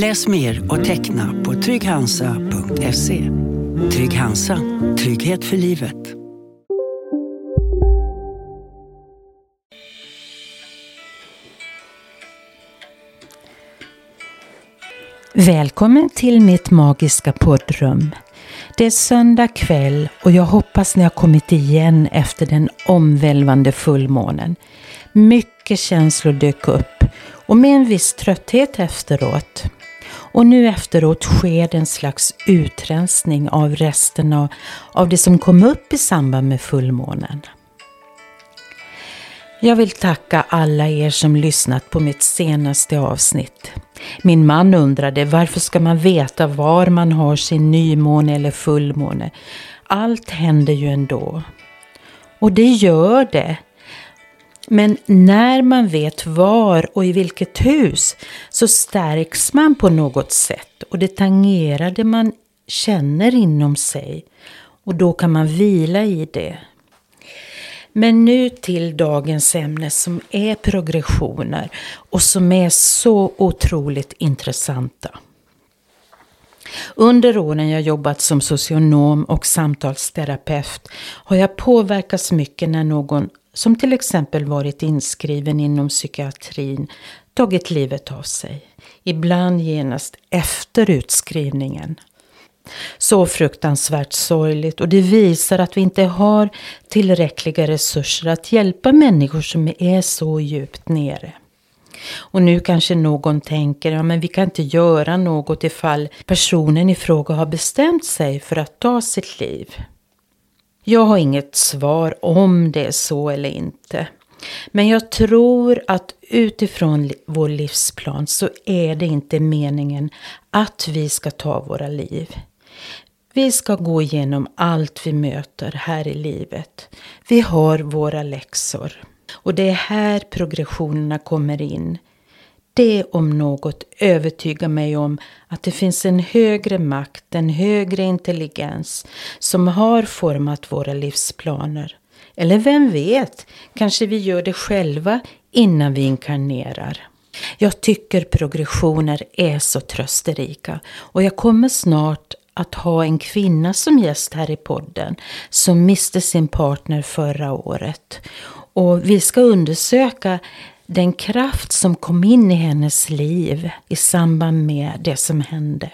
Läs mer och teckna på trygghansa.se. Trygg Hansa. Trygghet för livet. Välkommen till mitt magiska poddrum. Det är söndag kväll och jag hoppas ni har kommit igen efter den omvälvande fullmånen. Mycket känslor dök upp och med en viss trötthet efteråt. Och nu efteråt sker det en slags utrensning av resterna av det som kom upp i samband med fullmånen. Jag vill tacka alla er som lyssnat på mitt senaste avsnitt. Min man undrade varför ska man veta var man har sin nymåne eller fullmåne? Allt händer ju ändå. Och det gör det. Men när man vet var och i vilket hus så stärks man på något sätt och det tangerar det man känner inom sig. Och då kan man vila i det. Men nu till dagens ämne som är progressioner och som är så otroligt intressanta. Under åren jag jobbat som socionom och samtalsterapeut har jag påverkats mycket när någon som till exempel varit inskriven inom psykiatrin tagit livet av sig. Ibland genast efter utskrivningen. Så fruktansvärt sorgligt och det visar att vi inte har tillräckliga resurser att hjälpa människor som är så djupt nere. Och nu kanske någon tänker, ja men vi kan inte göra något ifall personen i fråga har bestämt sig för att ta sitt liv. Jag har inget svar om det är så eller inte. Men jag tror att utifrån vår livsplan så är det inte meningen att vi ska ta våra liv. Vi ska gå igenom allt vi möter här i livet. Vi har våra läxor. Och det är här progressionerna kommer in. Det om något övertygar mig om att det finns en högre makt, en högre intelligens som har format våra livsplaner. Eller vem vet, kanske vi gör det själva innan vi inkarnerar. Jag tycker progressioner är så trösterika och jag kommer snart att ha en kvinna som gäst här i podden som miste sin partner förra året. Och vi ska undersöka den kraft som kom in i hennes liv i samband med det som hände.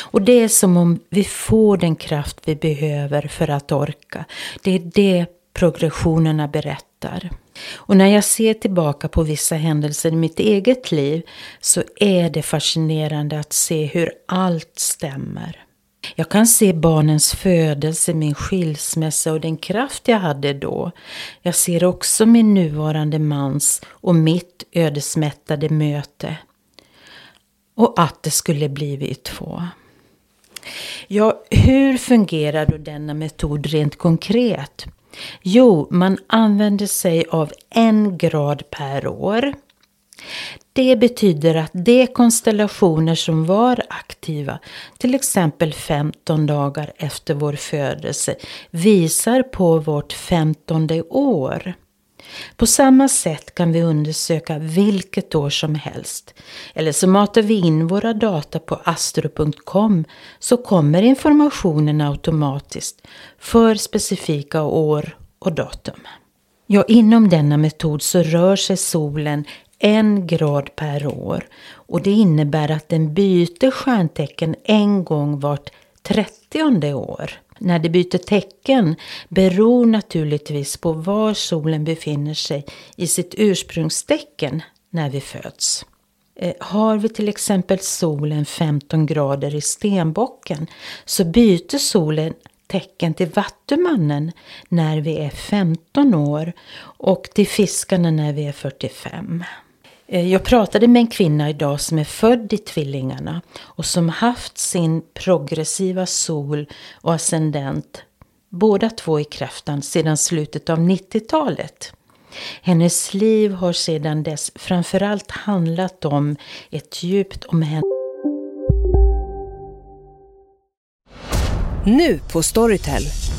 Och det är som om vi får den kraft vi behöver för att orka. Det är det progressionerna berättar. Och när jag ser tillbaka på vissa händelser i mitt eget liv så är det fascinerande att se hur allt stämmer. Jag kan se barnens födelse, min skilsmässa och den kraft jag hade då. Jag ser också min nuvarande mans och mitt ödesmättade möte. Och att det skulle bli vi två. Ja, hur fungerar då denna metod rent konkret? Jo, man använder sig av en grad per år. Det betyder att de konstellationer som var aktiva, till exempel 15 dagar efter vår födelse, visar på vårt femtonde år. På samma sätt kan vi undersöka vilket år som helst. Eller så matar vi in våra data på astro.com så kommer informationen automatiskt för specifika år och datum. Ja, inom denna metod så rör sig solen en grad per år och det innebär att den byter stjärntecken en gång vart trettionde år. När det byter tecken beror naturligtvis på var solen befinner sig i sitt ursprungstecken när vi föds. Eh, har vi till exempel solen 15 grader i stenbocken så byter solen tecken till Vattumannen när vi är 15 år och till Fiskarna när vi är 45. Eh, jag pratade med en kvinna idag som är född i Tvillingarna och som haft sin progressiva sol och ascendent båda två i kräftan sedan slutet av 90-talet. Hennes liv har sedan dess framförallt handlat om ett djupt omhändertagande Nu på Storytel.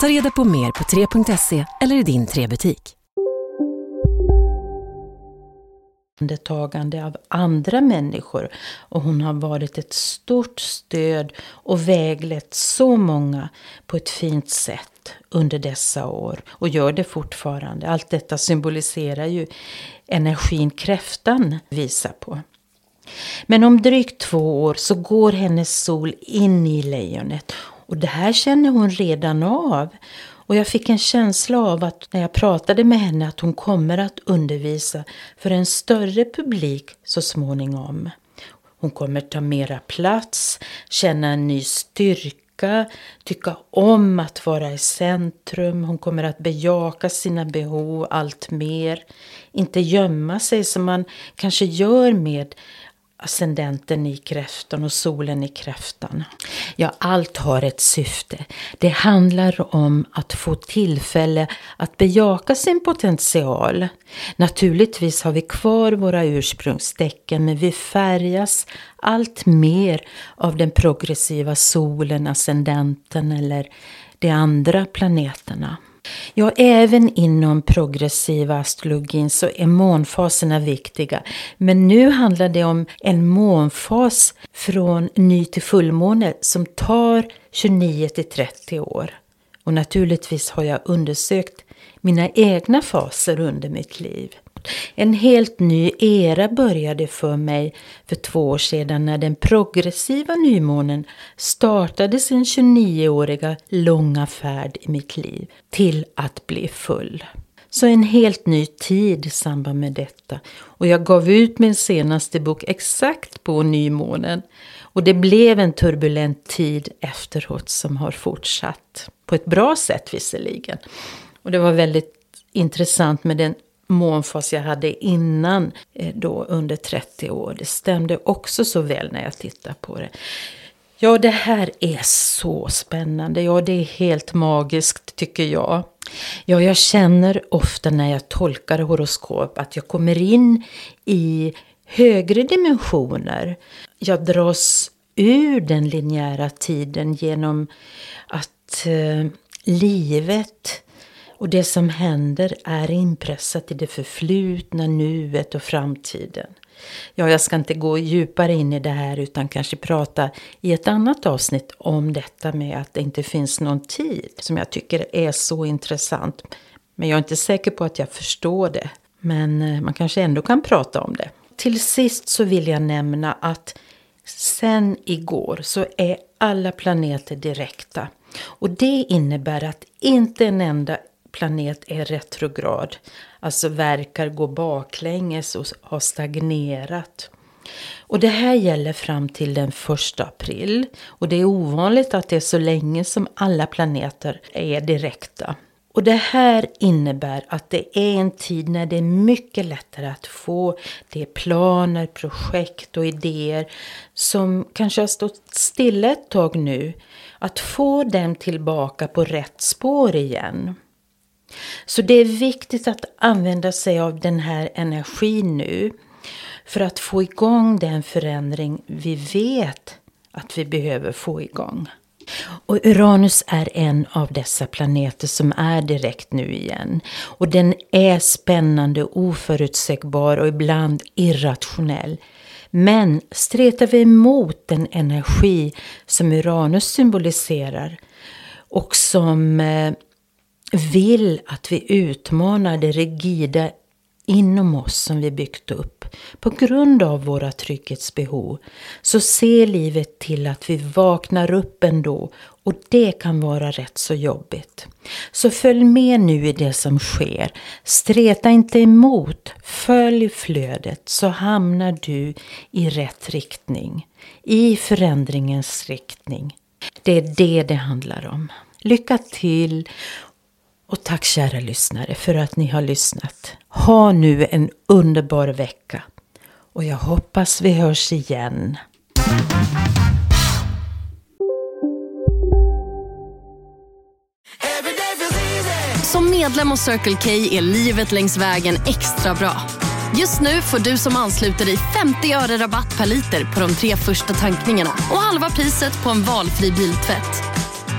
Ta reda på mer på 3.se eller i din 3-butik. av andra människor och hon har varit ett stort stöd och väglett så många på ett fint sätt under dessa år och gör det fortfarande. Allt detta symboliserar ju energin kräftan visar på. Men om drygt två år så går hennes sol in i lejonet och det här känner hon redan av. Och jag fick en känsla av att när jag pratade med henne att hon kommer att undervisa för en större publik så småningom. Hon kommer ta mera plats, känna en ny styrka, tycka om att vara i centrum. Hon kommer att bejaka sina behov allt mer. Inte gömma sig som man kanske gör med ascendenten i kräftan och solen i kräftan. Ja, allt har ett syfte. Det handlar om att få tillfälle att bejaka sin potential. Naturligtvis har vi kvar våra ursprungstecken men vi färgas allt mer av den progressiva solen, ascendenten eller de andra planeterna. Ja, även inom progressiva astrologin så är månfaserna viktiga. Men nu handlar det om en månfas från ny till fullmåne som tar 29 till 30 år. Och naturligtvis har jag undersökt mina egna faser under mitt liv. En helt ny era började för mig för två år sedan när den progressiva nymånen startade sin 29-åriga långa färd i mitt liv till att bli full. Så en helt ny tid i samband med detta. Och jag gav ut min senaste bok exakt på nymånen. Och det blev en turbulent tid efteråt som har fortsatt. På ett bra sätt visserligen. Och det var väldigt intressant med den månfas jag hade innan eh, då under 30 år. Det stämde också så väl när jag tittar på det. Ja, det här är så spännande. Ja, det är helt magiskt tycker jag. Ja, jag känner ofta när jag tolkar horoskop att jag kommer in i högre dimensioner. Jag dras ur den linjära tiden genom att eh, livet och det som händer är inpressat i det förflutna, nuet och framtiden. Ja, jag ska inte gå djupare in i det här utan kanske prata i ett annat avsnitt om detta med att det inte finns någon tid som jag tycker är så intressant. Men jag är inte säker på att jag förstår det. Men eh, man kanske ändå kan prata om det. Till sist så vill jag nämna att sen igår så är alla planeter direkta. Och det innebär att inte en enda planet är retrograd, alltså verkar gå baklänges och har stagnerat. Och det här gäller fram till den 1 april. Och det är ovanligt att det är så länge som alla planeter är direkta. Och det här innebär att det är en tid när det är mycket lättare att få de planer, projekt och idéer som kanske har stått stilla ett tag nu, att få dem tillbaka på rätt spår igen. Så det är viktigt att använda sig av den här energin nu för att få igång den förändring vi vet att vi behöver få igång. Och Uranus är en av dessa planeter som är direkt nu igen. Och den är spännande, oförutsägbar och ibland irrationell. Men stretar vi emot den energi som Uranus symboliserar och som eh, vill att vi utmanar det rigida inom oss som vi byggt upp på grund av våra trygghetsbehov så ser livet till att vi vaknar upp ändå och det kan vara rätt så jobbigt. Så följ med nu i det som sker. Streta inte emot. Följ flödet så hamnar du i rätt riktning. I förändringens riktning. Det är det det handlar om. Lycka till och tack kära lyssnare för att ni har lyssnat. Ha nu en underbar vecka. Och jag hoppas vi hörs igen. Som medlem hos Circle K är livet längs vägen extra bra. Just nu får du som ansluter dig 50 öre rabatt per liter på de tre första tankningarna och halva priset på en valfri biltvätt.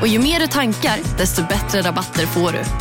Och ju mer du tankar, desto bättre rabatter får du.